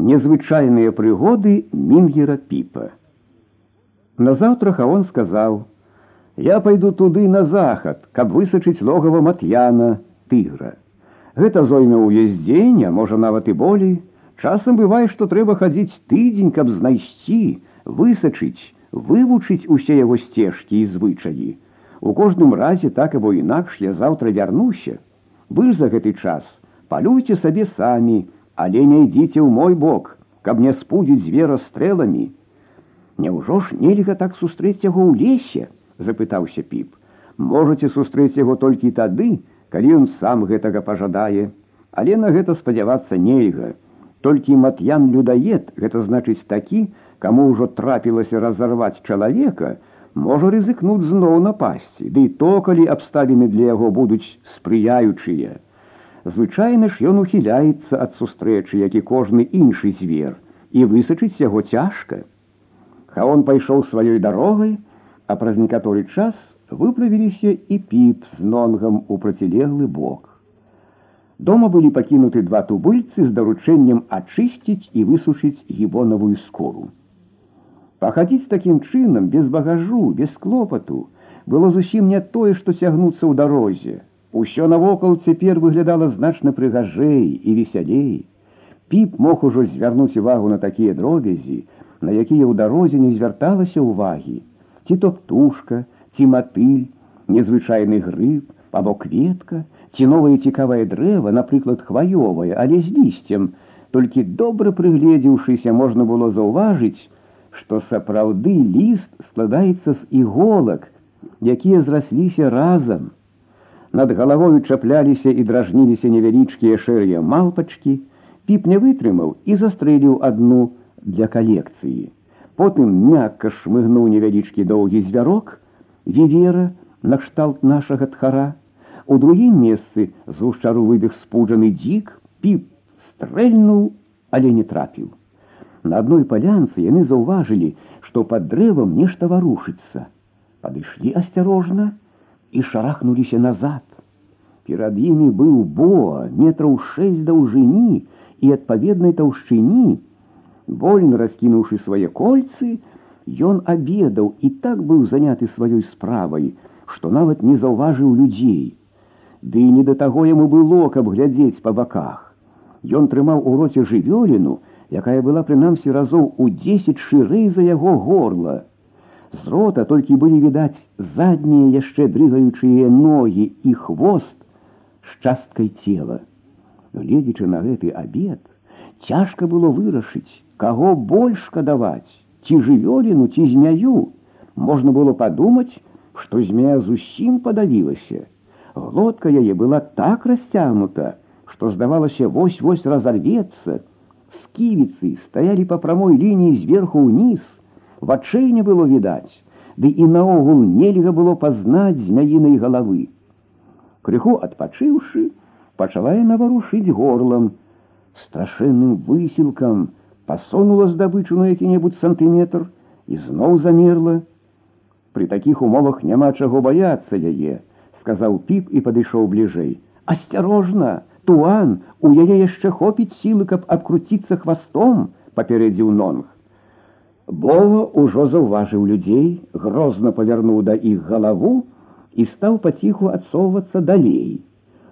Незвычайные прыгоды Мингера Пипа. Назаўтра Хаон сказаў: « Я пойду туды на захад, каб высачыць логава мат'яна тыгра. Гэта зойме ўвесь дзень, а можа нават і болей. Часам бывае, што трэба хадзіць тыдзень, каб знайсці, высачыць, вывучыць усе яго сцежкі і звычаі. У кожным разе так або інакш я заўтра вярнуся. Вы за гэты час палюйце сабе самі, але не ідзіце ў мой бок, каб не спудзіць звера стрэламі. Няўжо ж нельга так сустрэць яго ў лесе, запытаўся піп. Можаце сустрэць яго толькі тады, калі ён сам гэтага пажадае, але на гэта спадзявацца нельга. Толькі мат'ян людаед, гэта значыць такі, каму ўжо трапілася разарваць чалавека, можа рызыкнуць зноў напасці, ды то, калі абставіны для яго будуць спрыяючыя. Звычайна ж ён ухіляецца ад сустрэчы, як і кожны іншы звер, і высачыць яго цяжка. Хаон пайшоў сваёй дарогай, а праз некаторы час выправіліся і піп з нонгам у процілеглы бок. Дома былі пакінуты два тубыльцы з даручэннем ачысціць і высушыць гібонавую скору. Пахадзіць такім чынам без багажу, без клопату было зусім не тое, што цягнуцца ў дарозе. Усё навокал цяпер выглядала значна прыгажэй і весялей. Піп мог ужо звярнуць увагу на такія дробязі, на якія ў дарозе не звярталася ўвагі, ці то птушка, ці матыль, незвычайны грыб, або кветка, ці новае цікавае дрэва, напрыклад, хваёвае, але з лісцем, толькі добра прыгледзеўшыся можна было заўважыць, што сапраўды ліст складаецца з іголак, якія зрасліся разам. Над галавою чапляліся і дражніліся невялічкія шэрыя малпачкі, піп не вытрымаў і застрэліў адну для калекцыі. Потым мякка шмыгнуў невялічкі доўгі звярок, вівера накшталт нашага тхара. У другім месцы з гушчару выбег спуджаны дзік, піп стрэльнуў, але не трапіў. На адной палянцы яны заўважылі, што пад дрэвам нешта варушыцца. Падышлі асцярожна, і шарахнуліся назад. Перад імі быў боа метраў шэсць даўжыні і адпаведнай таўшчыні. Вольна раскінуўшы свае кольцы, ён абедаў і так быў заняты сваёй справай, што нават не заўважыў людзей. Ды не да таго яму было, каб глядзець па баках. Ён трымаў у роце жывёліну, якая была прынамсі разоў у дзесяць шырэй за яго горла. З рота толькі былі відаць заднія яшчэ дрыгаючыя ногі і хвост з часткай цела. Гледзячы на гэты абед, цяжка было вырашыць, каго больш шкадаваць, ці жывёліну, ці змяю. Можна было падумаць, што змея зусім падавілася. Глотка яе была так расцягнута, што здавалася вось-вось разорвецца. Сківіцы стаялі па прамой лініі зверху ўніз, вачэй не было відаць, ды і наогул нельга было пазнаць змяінай галавы. Крыху адпачыўшы, пачала яна варушыць горлам, страшэнным высілкам пасунула здабычу на які-небудзь сантыметр і зноў замерла. Пры такіх умовах няма чаго баяцца яе, сказаў піп і падышоў бліжэй. Асцярожна, туан, у яе яшчэ хопіць сілы, каб абкруціцца хвастом, папярэдзіў нонг. Бова ўжо заўважыў людзей, грозна павярнуў да іх галаву і стаў паціху адсоўвацца далей.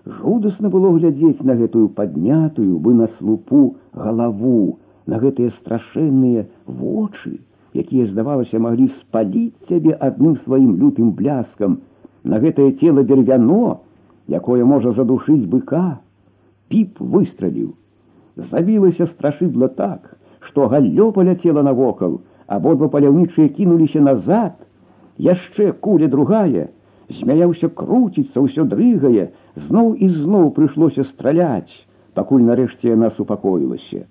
Жудасна было глядзець на гэтую паднятую бы на слупу галаву, на гэтыя страшэнныя вочы, якія, здавалася, маглі спаліць цябе адным сваім лютым бляскам, на гэтае цело дервяно, якое можа задушыць быка. Піп выстраліў. Забілася страшыдла так, што галлё паляцела навокал, абодва паляўнічыя кінуліся назад. Яшчэ куля другая, змяя ўсё круціцца, ўсё дрыгае, зноў і зноў прыйшлося страляць, пакуль нарэшце яна супакоілася.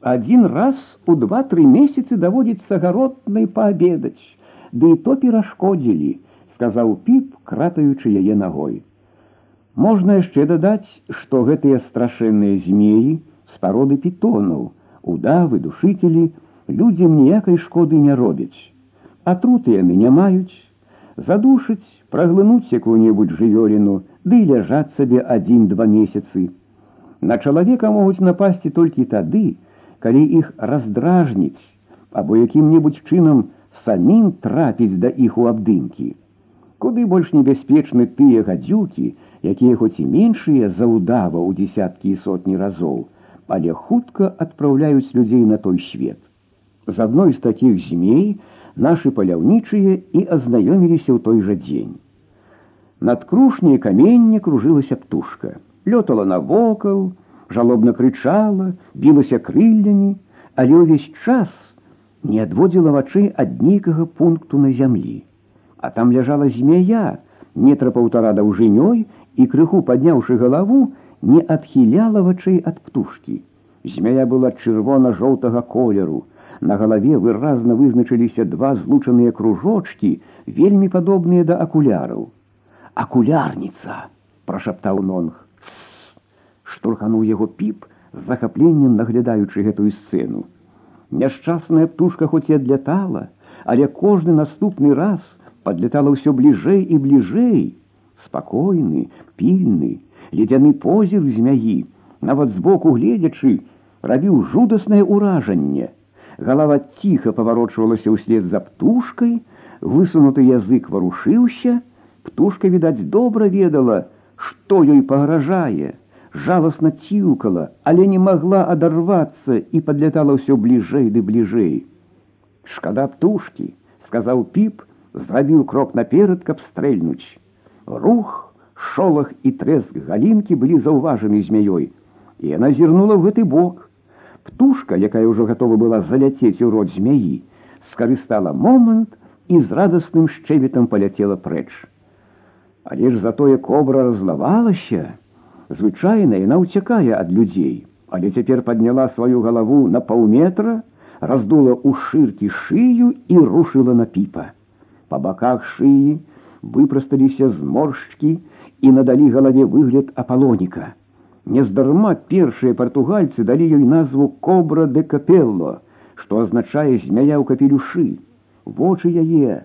Адзін раз у два-тры месяцы даводзіцца гаротнай паабедаць, ды то перашкодзілі, сказаў піп, кратаючы яе ногой. Можна яшчэ дадаць, што гэтыя страшэнныя змеі з пароды пітонаў, удавы, душителі, людзям ніякай шкоды не робяць. Атруты яны не маюць, задушыць, праглынуць якую-небудзь жывёліну, ды да ляжаць сабе адзін-два месяцы. На чалавека могуць напасці толькі тады, калі іх раздражніць або якім-небудзь чынам самім трапіць да іх у абдымкі. Куды больш небяспечны тыя гадзюкі, якія хоць і меншыя за ўдава ў дзесяткі і сотні разоў, але хутка адпраўляюць людзей на той свет. З адной з такіх змей нашы паляўнічыя і азнаёміліся ў той жа дзень. Над крушняй каменне кружылася птушка, лётала навокал, жалобна крычала, білася крыльлямі, але ўвесь час не адводзіла вачэй ад нейкага пункту на зямлі. А там ляжала змея, метра паўтара даўжынёй і крыху падняўшы галаву, не адхіляла вачэй ад птушкі. Змяя была чырвона-жоўтага колеру. На галаве выразна вызначыліся два злучаныя кружочки, вельмі падобныя да акуляраў. Акулярніца, прашаптаў нонг. Штурхануў яго піп з захапленнем наглядаючы гэтую сцэну. Няшчасная птушка хоць і адлятала, але кожны наступны раз подлетала ўсё бліжэй і бліжэй. Спакойны, пільны, ледзяны позір змяі, нават збоку гледзячы, рабіў жудаснае ўражанне. Галава ціха паварочвалася ўслед за птушкай, высунуты язык варушыўся, птушка, відаць, добра ведала, што ёй пагражае жалостно ціўкала, але не могла адарвацца і подлетала ўсё бліжэй ды бліжэй. Шкада птушки, сказаў піп, зрабіў крок наперад, каб стрэльнуць. Рух, шолах і трэск галінкі былі заўважаны змяёй, і яна зірнула ў гэты бок. Птушка, якая ўжо гатова была заляцець у рот змяі, скарыстала момант і з радасным шчэбетам паляцела прэч. Але ж затое кобра разлавалася, Звычайна яна ўцякае ад людзей, але цяпер падняла сваю галаву на паўметра, раздула ў шыркі шыю і рушыла на піпа. Па баках шыі выпрасталіся зморшчкі і надалі галаве выгляд апалоніка. Нездарма першыя партугальцы далі ёй назву кобра де капелло, што азначае змяя ў капелюшы. Вочы яе,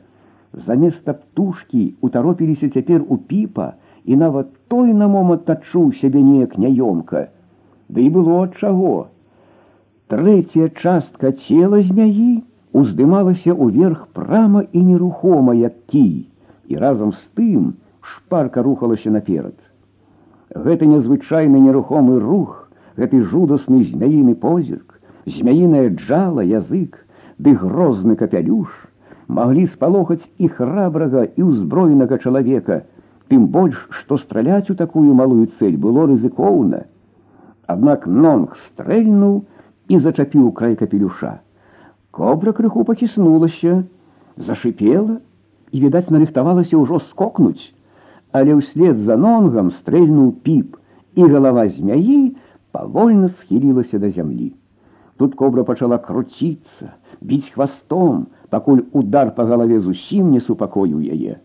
заместа птушкі утаропіліся цяпер у піпа, і нават той на момант адчуў сябе неяк няёмка. Ды і было ад чаго. Трэцяя частка цела змяі уздымалася ўверх прама і нерухома, як кій, і разам з тым шпарка рухалася наперад. Гэты незвычайны нерухомы рух, гэты жудасны змяіны позірк, змяінае джала, язык, ды грозны капялюш, маглі спалохаць і храбрага і ўзброенага чалавека, Тым больш, што страляць у такую малую цель было рызыкоўна. Аднак нонг стрэльнуў і зачапіў край капелюша. Кобра крыху пахіснулася, зашипела і, відаць, нарыхтавалася ўжо скокнуць, але ўслед за нонгам стрэльнуў піп, і галава змяі павольна схілілася да зямлі. Тут кобра пачала круціцца, біць хвастом, пакуль удар па галаве зусім не супакоіў яе.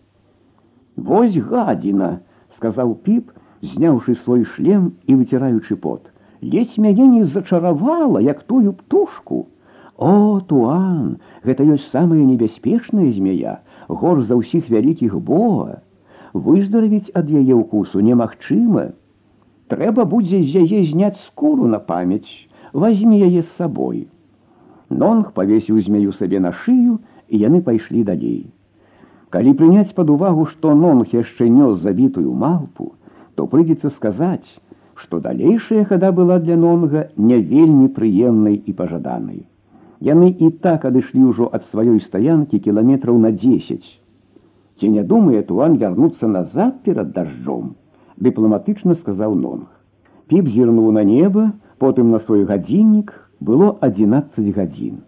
Вось гадзіна, сказаў піп, зняўшы свой шлем і выціраючы пот. Ледзь мяне не зачаравала, як тую птушку. О, туан, гэта ёсць самая небяспечная змея, горш за ўсіх вялікіх бога. Выздаравіць ад яе ўкусу немагчыма. Трэба будзе з яе зняць скуру на памяць, возьми яе з сабой. Нонг павесіў змею сабе на шыю, і яны пайшлі далей. Калі прыняць пад увагу, што нонг яшчэ нёс забітую малпу, то прыйдзецца сказаць, што далейшая хада была для нонга не вельмі прыемнай і пажаданай. Яны і так адышлі ўжо ад сваёй стаянкі кіламетраў на 10. Ці не думае туан вярнуцца назад перад дажджом, дыпламатычна сказаў нонг. Піп зірнуў на неба, потым на свой гадзіннік было 11 гадзін.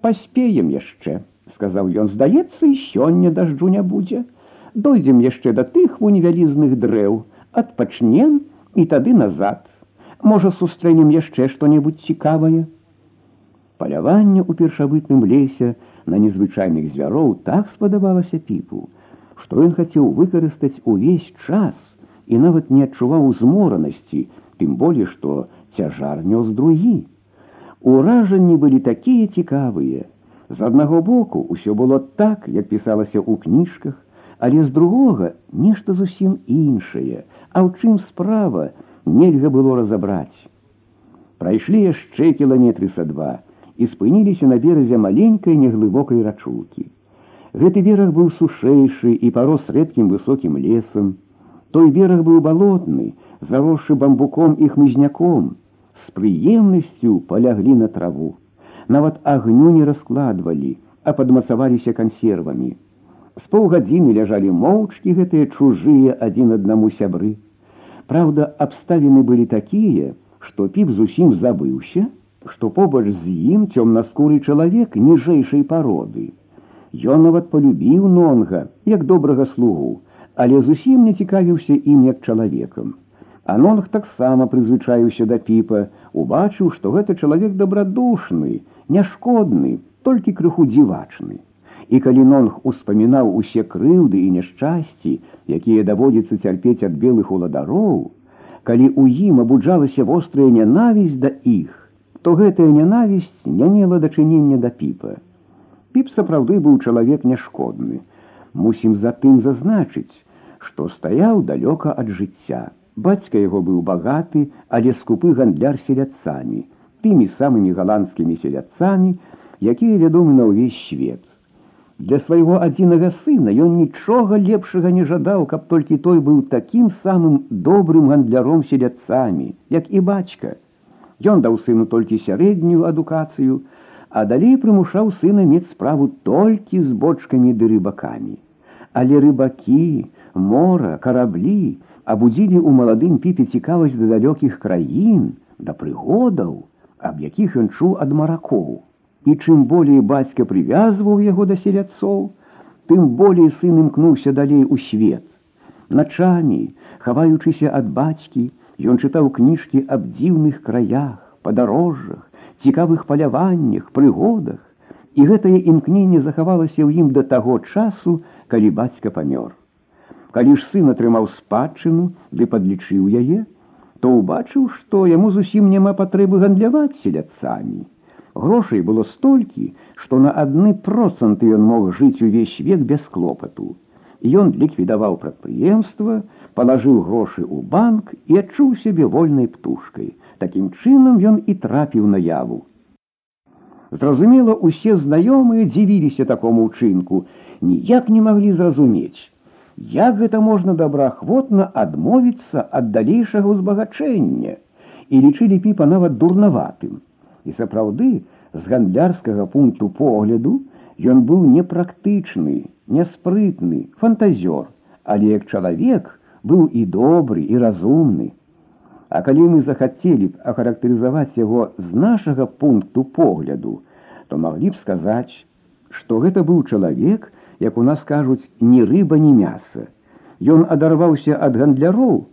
Паспеем яшчэ сказаў ён здаецца і сёння дажджу не будзе дойдзем яшчэ да тых вунь вялізных дрэў адпачнем і тады назад можа сустрэнем яшчэ што-небудзь цікавае паляванне ў першабытным лесе на незвычайных звяроў так спадабалася піпу што ён хацеў выкарыстаць увесь час і нават не адчуваў зморанасці тым болей што цяжар нёс другі. Уражанні былі такія цікавыя. З аднаго боку ўсё было так, як пісалася ў кніжках, але з другога нешта зусім іншае, а ў чым справа нельга было разабраць. Прайшлі яшчэ кіламетры са два і спыніліся на беразе маленькай неглыбокай рачулкі. Гэты бераг быў сушэйшы і парос рэдкім высокім лесам. Той бераг быў балотны, заросшы бамбуком і хмызняком, з прыемнасцю паляглі на траву. Нават агню не раскладвалі, а падмацаваліся кансервамі. З паўгадзіны ляжалі моўчкі гэтыя чужыя адзін аднаму сябры. Праўда, абставіны былі такія, што піп зусім забыўся, што побач з ім цёмнаскуры чалавек ніжэйшай пароды. Ён нават полюбіў нонга як добрага слугу, але зусім не цікавіўся ім як чалавекам. Анонг таксама прызвычаюся да піпа, убачыў, што гэта чалавек дабрадушны, няшкодны, толькі крыху дзівачны. І калі нонг успамінаў усе крыўды і няшчасці, якія даводзіцца цярпець ад белых уладароў, калі ў ім абуджалася вострая нянавісць да іх, то гэтая нянавісць не мела дачынення да піпа. Піп сапраўды быў чалавек няшкодны. Мусім затым зазначыць, што стаяў далёка ад жыцця. Бацька яго быў багаты, але скупы гандляр селядцамі, тымі самымі галандскімі селядцамі, якія вядомы на ўвесь свет. Для свайго адзінага сына ён нічога лепшага не жадаў, каб толькі той быў такім самым добрым гандляром селядцамі, як і бацька. Ён даў сыну толькі сярэднюю адукацыю, а далей прымушаў сына мець справу толькі з бочкамі ды рыбакамі. Але рыбакі, мора, караблі, абудзілі ў маладым піпе цікавасць да далёкіх краін, да прыгодаў, аб якіх ён чуў ад маракоў. І чым болей бацька прывязваў яго да селядцоў, тым болей сын імкнуўся далей у свет. Начамі, хаваючыся ад бацькі, ён чытаў кніжкі аб дзіўных краях, падарожжах, цікавых паляваннях, прыгодах, і гэтае імкненне захавалася ў ім да таго часу, калі бацька памёр. Калі ж сын атрымаў спадчыну ды падлічыў яе, то ўбачыў, што яму зусім няма патрэбы гандляваць селядцамі. Грошай было столькі, што на адны проценты ён мог жыць увесь век без клопату. Ён ліквідаваў прадпрыемства, палажыў грошы ў банк і адчуў сябе вольнай птушкай. Такім чынам ён і трапіў на яву. Зразумела, усе знаёмыя дзівіліся такому ўчынку, ніяк не маглі зразумець. Як гэта можна добраахвотна адмовіцца ад далейшага ўзбагачэння і лічылі піпа нават дурнаватым. І сапраўды, з гандлярскага пункту погляду ён быў непрактычны, няспрытны, фантазёр, але як чалавек быў і добры і разумны. А калі мы захацелі б ахарактарызаваць яго з нашага пункту погляду, то маглі б сказаць, што гэта быў чалавек, як у нас кажуць ні рыба ні мяса. Ён адарваўся ад гандляроў,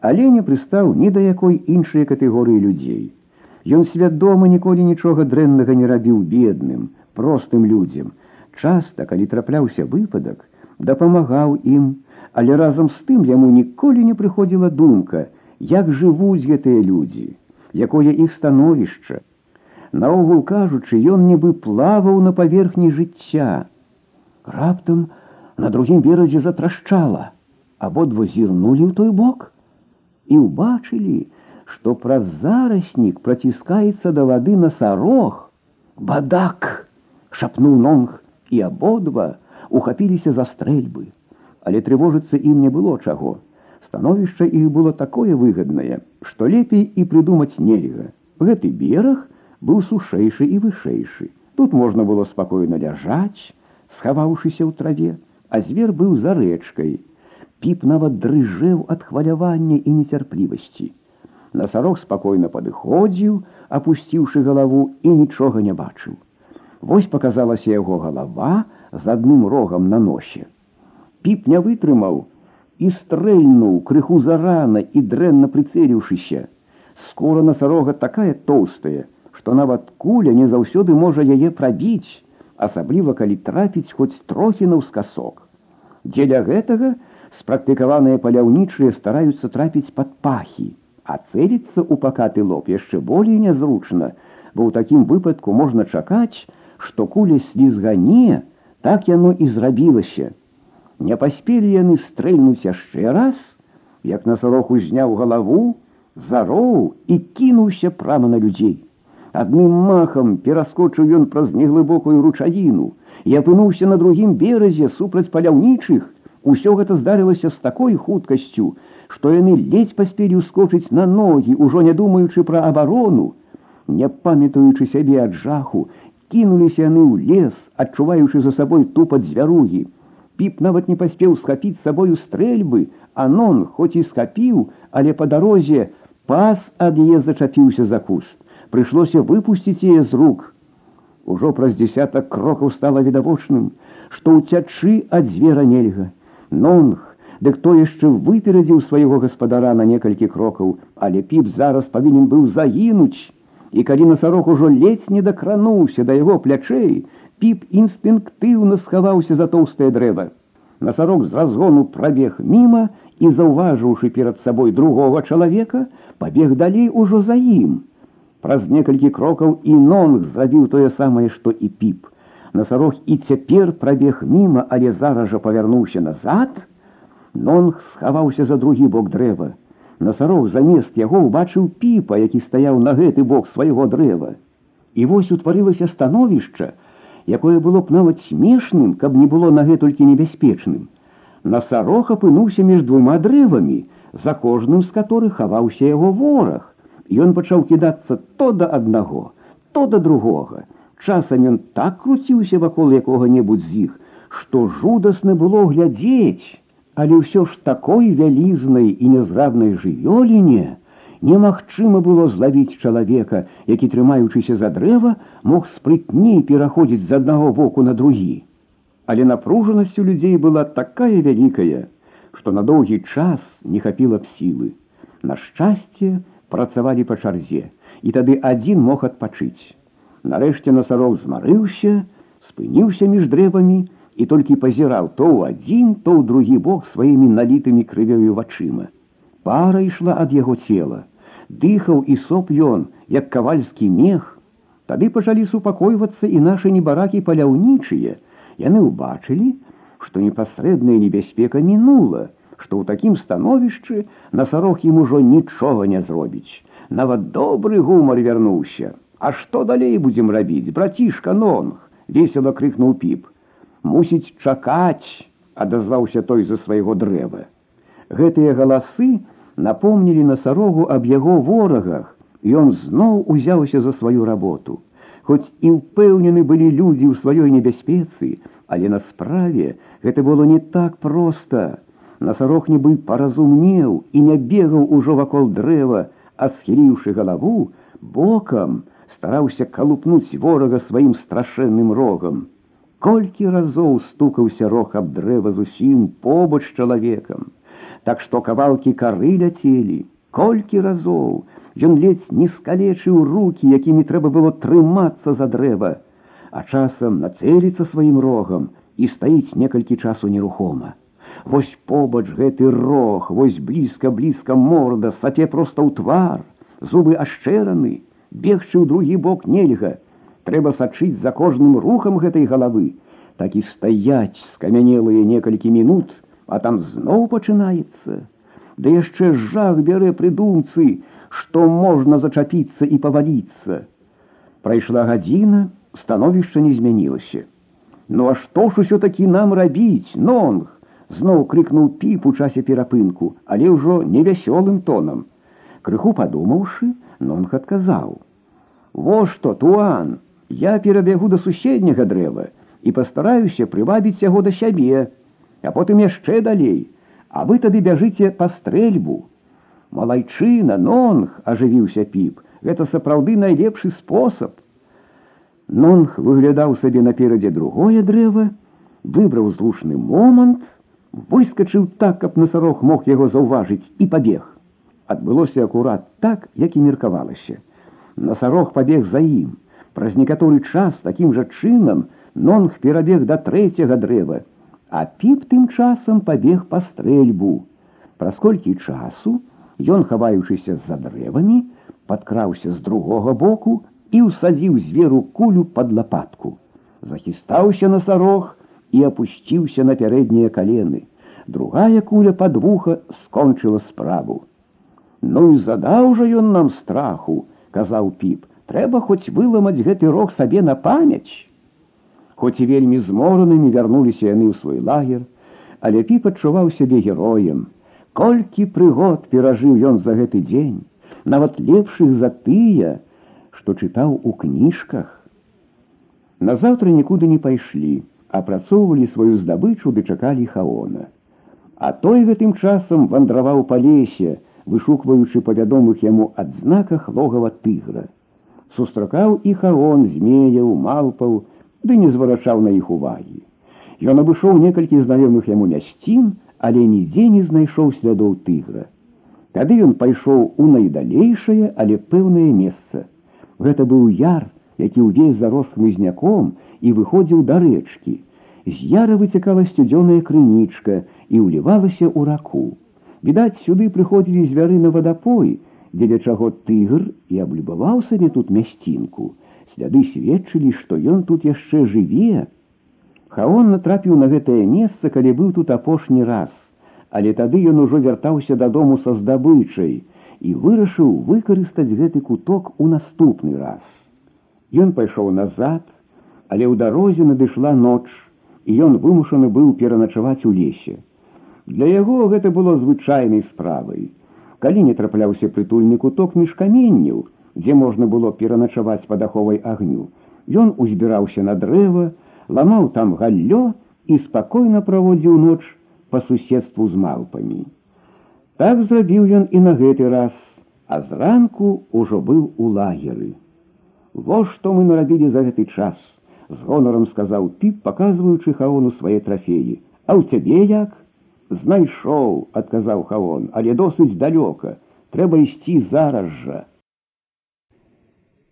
але не прыстаў ні да якой іншай катэгорыі людзей. Ён свядома ніколі нічога дрэннага не рабіў бедным, простым людзям. Часта, калі трапляўся выпадак, дапамагаў ім, але разам з тым яму ніколі не прыходзіла думка, як жывуць гэтыя людзі, якое іх становішча. Наогул кажучы, ён нібы плаваў на паверхні жыцця, Раптам на другім беразе затрашчала, абодва зірнулі ў той бок і ўбачылі, што праз зараснік праціскаецца да вады насарог. Бадак! шапнуў нонг, і абодва ухапіліся за стрэльбы. Але трывожыцца ім не было чаго. Становішча іх было такое выгаднае, што лепей і прыдумаць нельга. Гэты бераг быў сушэйшы і вышэйшы. Тут можна было спакойна ляжаць, схаваўшыся ў траве, а звер быў за рэчкай. Піп нават дрыжэў ад хвалявання і нецярплівасці. Насарог спакойна падыходзіў, апусціўшы галаву і нічога не бачыў. Вось показалася яго галава з адным рогам на носе. Піп не вытрымаў і стрэльнуў крыху зарана і дрэнна прыцэліўшыся. Скора насарога такая тоўстая, што нават куля не заўсёды можа яе прабіць асабліва калі трапіць хоць трохі наўскасок. Дзеля гэтага спрактыкаваныя паляўнічыя стараюцца трапіць пад пахі, а цэліцца ў пакаты лоб яшчэ болей нязручна, бо ў такім выпадку можна чакаць, што куля слізгане, так яно і зрабілася. Не паспелі яны стрэльнуць яшчэ раз, як насарог узняў галаву, зароў і кінуўся прама на людзей. Адным махам пераскочыў ён праз неглыбокую ручаіну і апынуўся на другім беразе супраць паляўнічых. Усё гэта здарылася з такой хуткасцю, што яны ледзь паспелі ўскочыць на ногі, ужо не думаючы пра абарону, не памятаючы сябе ад жаху, кінуліся яны ў лес, адчуваючы за сабой тупат звяругі. Піп нават не паспеў схапіць сабою стрэльбы, Анон хоць і скапіў, але па дарозе пас ад яе зачапіўся за куст. Прыйшлося выпусціць яе з рук. Ужо праз дзясятак крокаў стала відавочным, што ўцячы ад звера нельга. Нонг, дык хто яшчэ выперадзіў свайго гаспадара на некалькі крокаў, але піп зараз павінен быў загінуць. І калі насарок ужо ледзь не дакрануўся да яго плячэй, піп інстынктыўна схаваўся за тоўстае дрэва. Насарок з разгону прабег міма і, заўважыўшы перад сабой другого чалавека, пабег далей ужо за ім. Праз некалькі крокаў і нонг зрабіў тое самае, што і піп. Насарог і цяпер прабег міма, але зараз жа павярнуўся назад. Нонг схаваўся за другі бок дрэва. Насарог замест яго ўбачыў піпа, які стаяў на гэты бок свайго дрэва. І вось утварылася становішча, якое было б нават смешным, каб не было нагэтулькі небяспечным. Насарог апынуўся між двума дрэвамі, за кожным з которых хаваўся яго вораг. Ён пачаў кідацца то да аднаго, то да другога. Часам ён так круціўся вакол якога-небудзь з іх, што жудасна было глядзець але ўсё ж такой вялізнай і нязграбнай жывёліне немагчыма было злавіць чалавека, які, трымаючыся за дрэва, мог спрытней пераходзіць з аднаго боку на другі. Але напружанасць у людзей была такая вялікая, што на доўгі час не хапіла б сілы. На шчасце працавалі па чарзе, і тады адзін мог адпачыць. Нарэшце насарог змарыўся, спыніўся між дрэвамі, і толькі пазіраў то ў адзін, то ў другі бок сваімі налітымі крывёю вачыма. Пара ішла ад яго цела, дыхаў і соп ён, як кавальскі мех. Тады пачалі супакойвацца і нашы небаракі паляўнічыя. Яны ўбачылі, што непасрэдная небяспека мінула, што ў такім становішчы насарог ім ужо нічога не зробіць. Нават добры гумар вярнуўся. А што далей будзем рабіць, братішка нонг, весела крыкнуў піп мусіць чакаць, адазваўся той за свайго дрэва. Гэтыя галасы напомнілі насарогу аб яго ворагах, і ён зноў узяўся за сваю работу. Хоць і ўпэўнены былі людзі ў сваёй небяспецы, але на справе гэта было не так проста. Насарог нібы паразумнеў і не бегаў ужо вакол дрэва, а схіліўшы галаву, бокам стараўся калупнуць ворага сваім страшэнным рогам. Колькі разоў стукаўся рог аб дрэва зусім побач чалавекам, Так што кавалкі кары ляцелі, колькі разоў ён ледзь не скалечыў руки, якімі трэба было трымацца за дрэва, а часам нацэліцца сваім рогам і стаіць некалькі часу нерухома. Вось побач гэты рог, вось блізка блізка морда, сапе проста ў твар, зубы ашчэраны, бегчы ў другі бок нельга, трэба сачыць за кожным рухам гэтай галавы, так і стаяць скамянелыя некалькі мінут, а там зноў пачынаецца. Ды яшчэ жах бярэ прыдумцы, што можна зачапіцца і паваліцца. Прайшла гадзіна, становішча не змянілася. Ну а што ж усё-такі нам рабіць, нонг? зноў крыкнуў піп у часе перапынку, але ўжо невясёлым тонам. Крыху падумаўшы, нонг адказаў: « Во што туан! Я перабягу да суседняга дрэва і пастараюся прывабіць яго да сябе, а потым яшчэ далей, А вы тады бяжыце па стрэльбу. Малайчына, нонг, ажывіўся піп, гэта сапраўды найлепшы спосаб. Нонг выглядаў сабе наперадзе другое дрэва, выбраў злушны момант, выскачыў так, каб насарог мог яго заўважыць і пабег. Адбылося акурат так, як і меркавалася. Насарог пабег за ім. Праз некаторы час такім жа чынам нонг перабег да трэцяга дрэва, а піп тым часам пабег па стрэльбу. Праз колькі часу ён, хаваючыся з-за дрэвамі, падкраўся з другога боку і ўсадзіў зверу кулю пад лапатку. Захістаўся насарог і апусціўся на пярэднія калены. Другая куля пад вуха скончыла справу. Ну і задаў жа ён нам страху, казаў піп, трэба хоць выламаць гэты рог сабе на памяць. Хоць і вельмі зморанымі вярнуліся яны ў свой лагер, але піп адчуваў сябе героем. Колькі прыгод перажыў ён за гэты дзень, нават лепшых за тыя, што чытаў у кніжках. Назаўтра нікуды не пайшлі, апрацоўвалі сваю здабычу ды чакалі хаона. А той гэтым часам вандраваў па лесе, вышукваючы па вядомых яму адзнаках логава тыгра. Сустракаў і хаон змеяў, малпаў, ды не зварачаў на іх увагі. Ён абышоў некалькі знаёмых яму мясцін, але нідзе не знайшоў слядоў тыгра. Тады ён пайшоў у найдалейшае, але пэўнае месца. Гэта быў яр, які ўвесь зарос хмызняком і выходзіў да рэчкі. З яра выцякала сцюдзёная крынічка і ўлівалася ў раку. Відаць, сюды прыходзілі звяры на вадапой, дзеля чаго тыгр і аблюбаваў сабе тут мясцінку. Сляды сведчылі, што ён тут яшчэ жыве. Хаон натрапіў на гэтае месца, калі быў тут апошні раз, але тады ён ужо вяртаўся дадому са здабычай і вырашыў выкарыстаць гэты куток у наступны раз. Ён пайшоў назад, але ў дарозе надышла ноч, і ён вымушаны быў пераначаваць у лесе. Для яго гэта было звычайнай справай. Калі не трапляўся прытульны куток між каменняў, дзе можна было пераначаваць пад аховай агню, ён узбіраўся на дрэва, ламаў там галлё і спакойна праводзіў ноч па суседству з малпамі. Так зрабіў ён і на гэты раз, а зранку ўжо быў у лагеры. Во што мы нарабілі за гэты час, з гонарам сказаў піп, паказваючы хаону свае трафеі, А ў цябе як? Знайшоў адказаў хаон але досыць далёка. Трэба ісці зараз жа.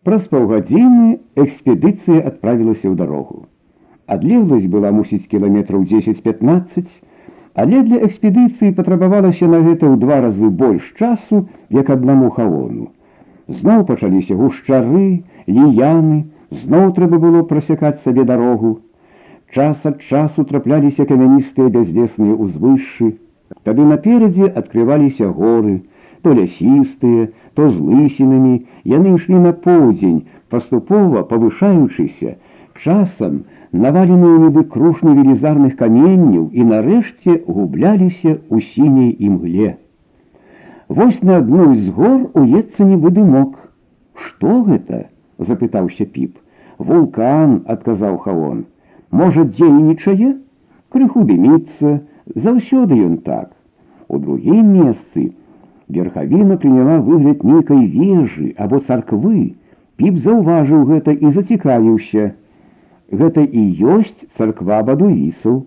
Праз паўгадзіны экспедыцыя адправілася ў дарогу. Адлегласць была мусіць кіламетраў 10-15 але для экспедыцыі патрабавалася на гэта ў два разы больш часу як аднаму хаону. Зноў пачаліся гушчары ліяны зноў трэба было прасякаць сабе дарогу час ад часу трапляліся камяністыя бязлесныя ўзвышшы, тады наперадзе адкрываліся горы, то лясістыя, то з лысінамі, яны ішлі на поўдзень, паступова павышаючыся, часам наваленыя нібы крушны велізарных каменняў і нарэшце губляліся ў сіняй імгле. Вось на адной з гор уецца нібы дымок. Што гэта? запытаўся піп. Вулкан, адказаў хаон можа дзейнічае крыху дыміцца заўсёды ён так у другім месцы верхавіна прыняла выгляд нейкай вежы або царквы піп заўважыў гэта і зацікавіўся гэта і ёсць царква бадуісаў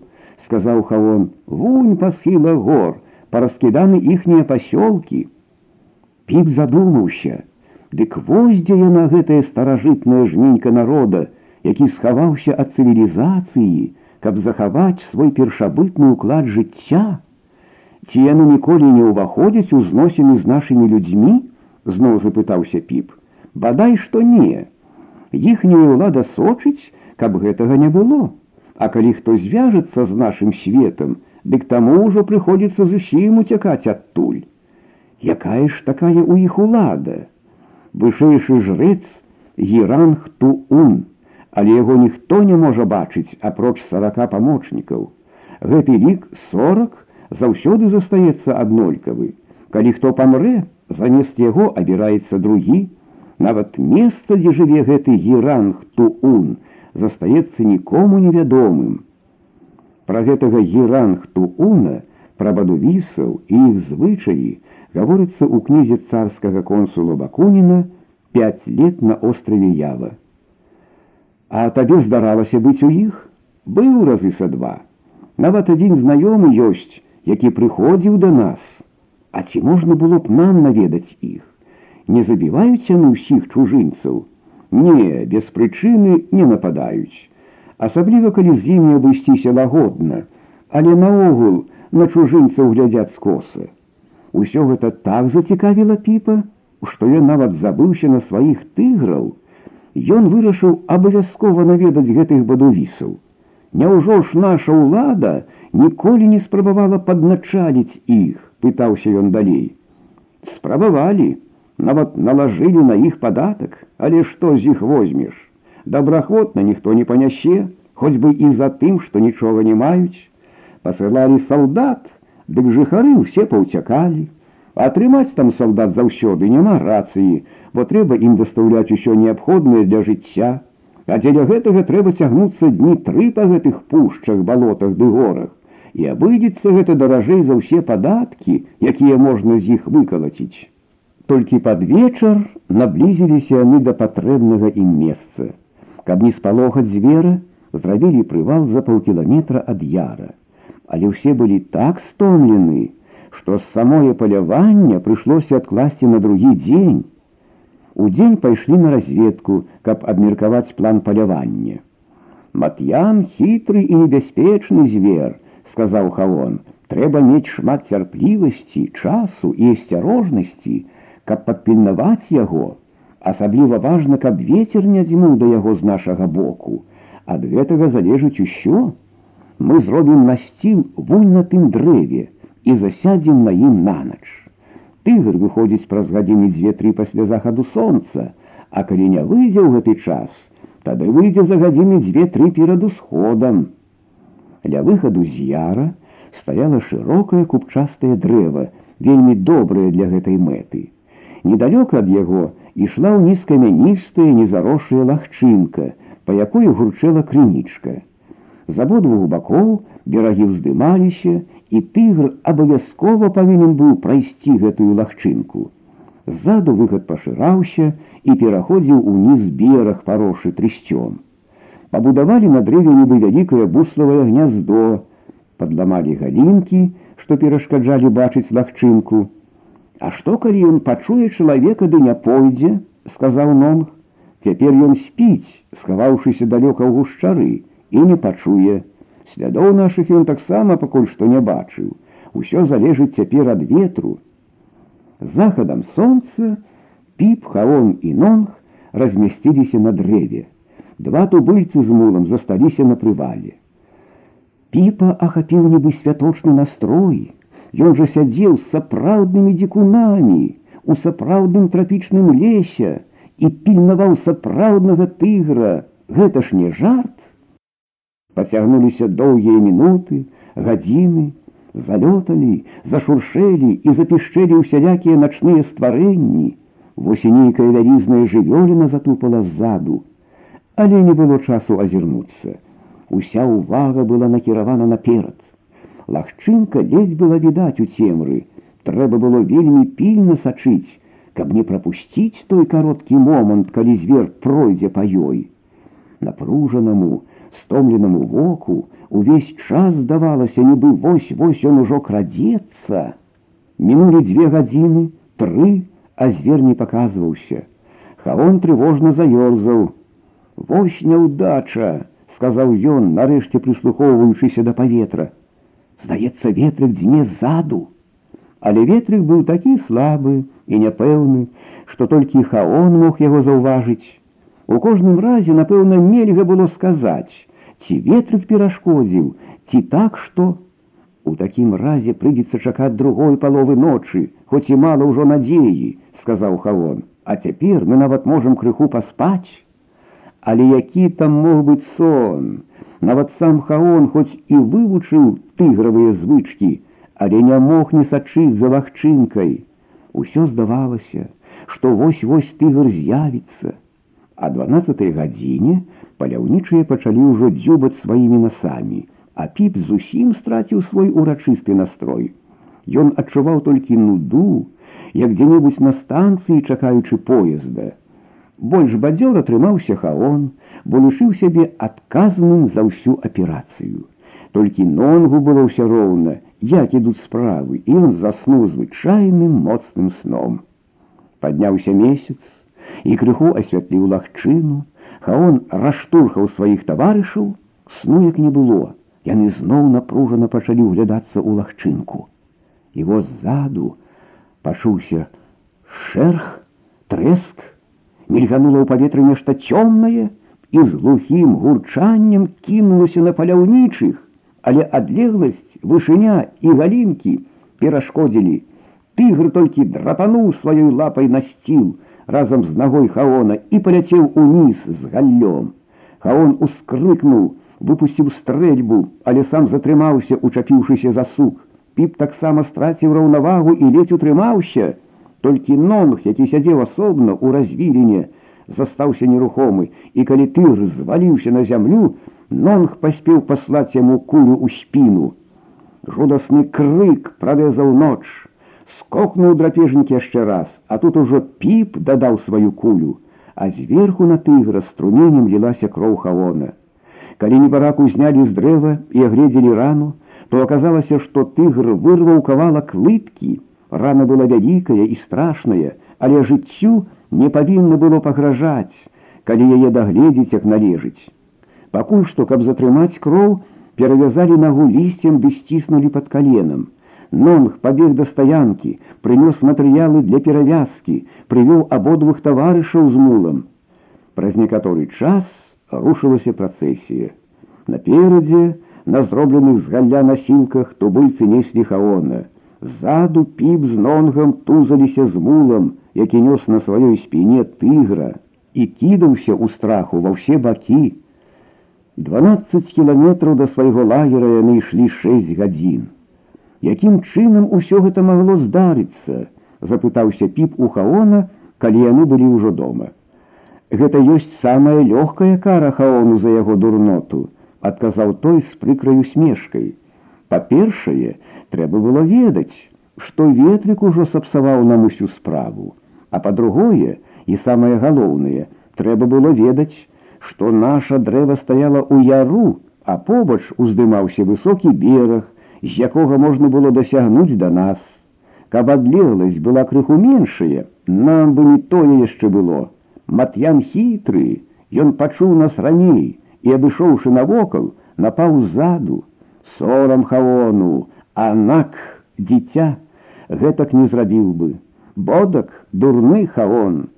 сказаў хаон вунь па схіла гор параскіданы іхнія пасёлкі піп задумаўся дык вось дзе яна гэтая старажытная жменька народа які схаваўся ад цывілізацыі, каб захаваць свой першабытны ўклад жыцця, ці яны ніколі не ўваходзяць у зносіны з нашымі людзьмі, зноў запытаўся піп, бадай што не. Іхняя ўлада сочыць, каб гэтага не было. А калі хто звяжацца з нашым светам, дык таму ўжо прыходзіцца зусім уцякаць адтуль. Якая ж такая ў іх улада? Вышэйшы жрэц Геранг Туун Але яго ніхто не можа бачыць апроч сорока памочнікаў. Гэты лік 40 заўсёды застаецца аднолькавы. Калі хто памрэ, замест яго абіраецца другі, нават месца, дзе жыве гэты геранг туун, застаецца нікому невядомым. Пра гэтага геранг тууна, пра бадувісаў і іх звычаі гаворыцца ў кнізе царскага консула Бакуніна 5 лет на острове Ява. А табе здаралася быць у іх, быў разы са два. Нават адзін знаёмы ёсць, які прыходзіў да нас. А ці можна было б нам наведаць іх? Не забіваюць яны ўсіх чужынцаў. Не, без прычыны не нападаюць. Асабліва, калі з імі абысціся лагодна, але наогул на чужынцаў глядзяць скоса. Усё гэта так зацікавіла піпа, што ён нават забыўся на сваіх тыграў, Ён вырашыў абавязкова наведаць гэтых бадувісаў. Няўжо ж наша ўлада ніколі не спрабавала падначаліць іх, пытаўся ён далей. Спрабавалі, нават налажылі на іх падатак, але што з іх возьмеш? Добраахвотна ніхто не панясе, хоць бы і за тым, што нічога не маюць. Пасылалі салдат, дык жыхары ўсе паўцякалі. Атрымаць там салдат заўсёды няма рацыі, бо трэба ім дастаўляць усё неабходнае для жыцця. А дзеля гэтага трэба цягнуцца дні тры па гэтых пушчах, балотах ды горах. І абыдзецца гэта даражэй за ўсе падаткі, якія можна з іх выкалаціць. Толькі пад вечар наблізіліся яны да патрэбнага ім месца. Каб не спалохаць звера, зрабілі прывал за паўкіламетра ад яра. Але ўсе былі так стомлены, што з самое паляванне прыйшлося адкласці на другі дзень. Удзень пайшлі на разведку, каб абмеркаваць план палявання. Мат'ян хітры і небяспечны звер, сказаў Хавон, трэба мець шмат цярплівасці, часу і асцярожнасці, каб падпільнаваць яго. Асабліва важна, каб ветер не дзьмуў да яго з нашага боку. Ад гэтага залежыць усё. Мы зробім насціл вунь на тым дрэве І засядзем на ім нанач. Тыгр выходзіць праз гадзіны дзве-тры пасля захаду сонца, а калі не выйдзе ў гэты час, тады выйдзе за гадзіны дзве-тры перад усходам. Ля выхаду з яра стаяла шырокае купчастае дрэва, вельмі добрае для гэтай мэты. Недалёка ад яго ішла ўніз камяністая незарошая лагчынка, па якой гурчэла крынічка. З абодвух бакоў берагі ўздымаліся, і тыгр абавязкова павінен быў прайсці гэтую лагчынку. Ззаду выхад пашыраўся і пераходзіў уніз бераг парошы трысцём. Пабудавалі на дрэве нібы вялікае буславае гняздо, падламалі галінкі, што перашкаджалі бачыць лагчынку. А што калі ён пачуе чалавека ды не пойдзе, сказаў нонг. Цяпер ён спіць, схаваўшыся далёка ў гушчары і не пачуе. Слядоў нашых ён таксама пакуль што не бачыў. Усё залежыць цяпер ад ветру. Захадам сонца піп, хаон і нонг размясціліся на дрэве. Два тубыльцы з мулам засталіся на прывале. Піпа ахапіў нібы святочны настрой. Ён жа сядзеў з сапраўднымі дзікунамі, у сапраўдным трапічным лесе і пільнаваў сапраўднага тыгра. Гэта ж не жарт. Пацягнуліся доўгія мінуты, гадзіны, залёталі, зашуршэлі і запішчэлі ўсялякія начныя стварэнні. Восенейкая вялізная жывёліна затупала ззаду, але не было часу азірнуцца. Уся ўвага была накіравана наперад. Лагчынка ледзь была відаць у цемры, трэба было вельмі пільна сачыць, каб не прапусціць той кароткі момант, калі звер пройдзе па ёй. Напружанаму, стомленаму воку увесь час здавалася, нібы вось вось ён ужо крадзецца. Мінулі дзве гадзіны, тры, а звер не паказваўся. Хаон трывожна заёрзаў. Вось няўдача, сказаў ён, нарэшце прыслухоўваючыся да паветра. Здаецца, ветрык дзьме ззаду. Але ветрык быў такі слабы і няпэўны, што толькі хаон мог яго заўважыць. У кожным разе, напэўна, нельга было сказаць, ці ветрык перашкодзіў, ці так што. У такім разе прыйдзецца чакаць другой паловы ночы, хоць і мала ўжо надзеі, сказаў Хавон, А цяпер мы нават можам крыху паспаць. Але які там мог быць сон, Нават сам Хаон хоць і вывучыў тыгравыя звычкі, але не мог не сачыць за лагчынкай. Усё здавалася, што вось-вось тыгр з'явіцца. А 12 гадзіне паляўнічыя пачалі ўжо дзюбаць сваімі насамі, а піп зусім страціў свой урачысты настрой. Ён адчуваў толькі нуду, як дзе-небудзь на станцыі чакаючы поезда. Больш бадзёр атрымаўся хаон, бо лічыў сябе адказным за ўсю аперацыю. Толькі нонгу было ўсё роўна, як ідуць справы, і ён заснуў звычайным моцным сном. Падняўся месяц, і крыху асвятліў лагчыну, Хаон раштурхаў сваіх таварышаў, сну як не было. Яны зноў напружана пачалі ўглядацца ў лагчынку. І вот ззаду пачуўся шэрх, трэск, мільганула ў паветры нешта цёмнае і з глухім гурчаннем кінулася на паляўнічых, але адлегласць, вышыня і галінкі перашкодзілі. Тыгр толькі драпануў сваёй лапай на сціл разам з нагой хаона і паляцеў уніз з галлём. Хаон ускрыкнуў, выпусціў стрэльбу, але сам затрымаўся, учапіўшыся за сук. Піп таксама страціў раўнавагу і ледзь утрымаўся. Толькі нонг, які сядзеў асобна ў развіліне, застаўся нерухомы, і калі тыр зваліўся на зямлю, нонг паспеў паслаць яму кулю ў спіну. Жудасны крык прарэзаў ноч. Скокнуў драпежнік яшчэ раз, а тут ужо піп дадаў сваю кулю, а зверху на тыгра струменем лілася кроў хавона. Калі небараку знялі з дрэва і агледзелі рану, то аказалася, што тыгр вырваў кавалак лыткі. Рана была вялікая і страшная, але жыццю не павінна было пагражаць, калі яе дагледзець як належыць. Пакуль што, каб затрымаць кроў, перавязалі нагу лісцем ды сціснулі пад каленам. Нонг пабег да стаянкі, прынёс матэрыялы для перавязкі, прывёў абодвух таварышаў з мулам. Праз некаторы час рушылася працэсія. Наперадзе, на зробленых з галля насілках тубыльцы неслі хаона. Ззаду піп з нонгам тузаліся з мулам, які нёс на сваёй спіне тыгра і кідаўся ў страху ва ўсе бакі. 12 кіламетраў да свайго лагера яны ішлі 6 гадзін. Якім чынам усё гэта магло здарыцца, запытаўся піп у хаона, калі яны былі ўжо дома. Гэта ёсць самая лёгкая кара хаону за яго дурноту, адказаў той з прыкраю смешкай. Па-першае, трэба было ведаць, што ветрык ужо сапсаваў нам усю справу. А па-другое, і самае галоўнае, трэба было ведаць, што наша дрэва стаяла ў яру, а побач уздымаўся высокі бераг, з якога можна было дасягнуць да нас. Каб адлегласць была крыху меншая, нам бы не тое яшчэ было. Мат'ян хітры, ён пачуў нас раней і, абышоўшы навокал, напаў ззаду, сорам хаону, анак, дзіця, гэтак не зрабіў бы бодак дурны хаон.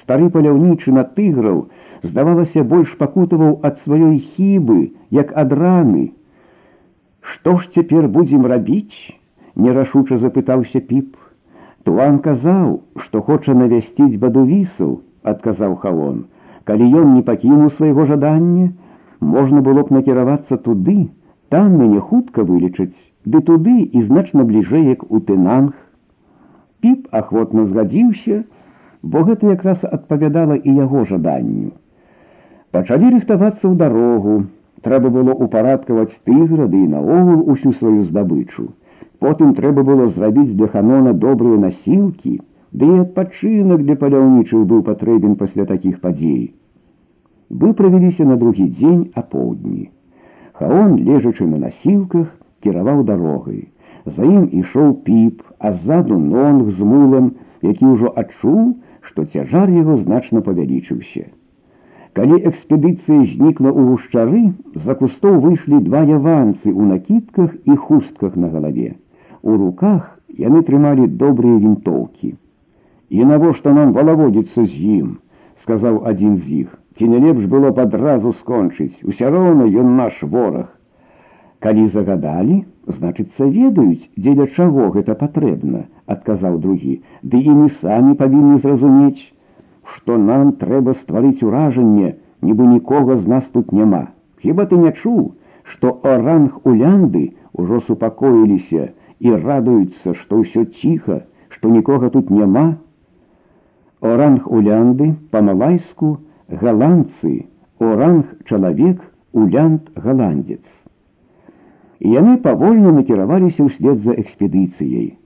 Стары паляўнічы на тыграў, здавалася, больш пакутаваў ад сваёй хібы, як ад раны. Што ж цяпер будзем рабіць? нерашуча запытаўся піп. Туан казаў, што хоча навясціць бадувісаў, адказаў хаон. Калі ён не пакінуў свайго жадання, можна было б накіравацца туды, там мяне хутка вылечыць, ды туды і значна бліжэй як у тынанг. Піп ахвотна згадзіўся, бо гэта якраз адпавядала і яго жаданню. Пачалі рыхтавацца ў дарогу, трэба было упарадкаваць тыграды і наогул усю сваю здабычу. Потым трэба было зрабіць для ханона добрыя насілкі, ды і адпачынак для паляўнічых быў патрэбен пасля такіх падзей. Выправіліся на другі дзень апоўдні. Хаон, лежачы на насілках, кіраваў дарогай. За ім ішоў піп, а ззаду нонг з мулам, які ўжо адчуў, што цяжар яго значна павялічыўся. Калі экспедыцыя знікла ў гушчары, за кустоў выйшлі два яванцы ў накідках і хустках на галаве. У руках яны трымалі добрыя вінтоўкі. І навошта нам валаводзіцца з ім, сказаў адзін з іх. Ці не лепш было б адразу скончыць, уся роўна ён наш вораг. Калі загадалі, значыцца ведаюць, дзеля чаго гэта патрэбна, адказаў другі, ды і мы самі павінны зразумець, што нам трэба стварыць уражанне, нібы нікога з нас тут няма. Хіба ты не чуў, што оранг улянды ўжо супакоіліся і радуюцца, што ўсё ціха, што нікога тут няма. Оранг улянды па-малайску галандцы, оранг чалавек, улянд галандец і яны павольна накіраваліся ўслед за экспедыцыяй.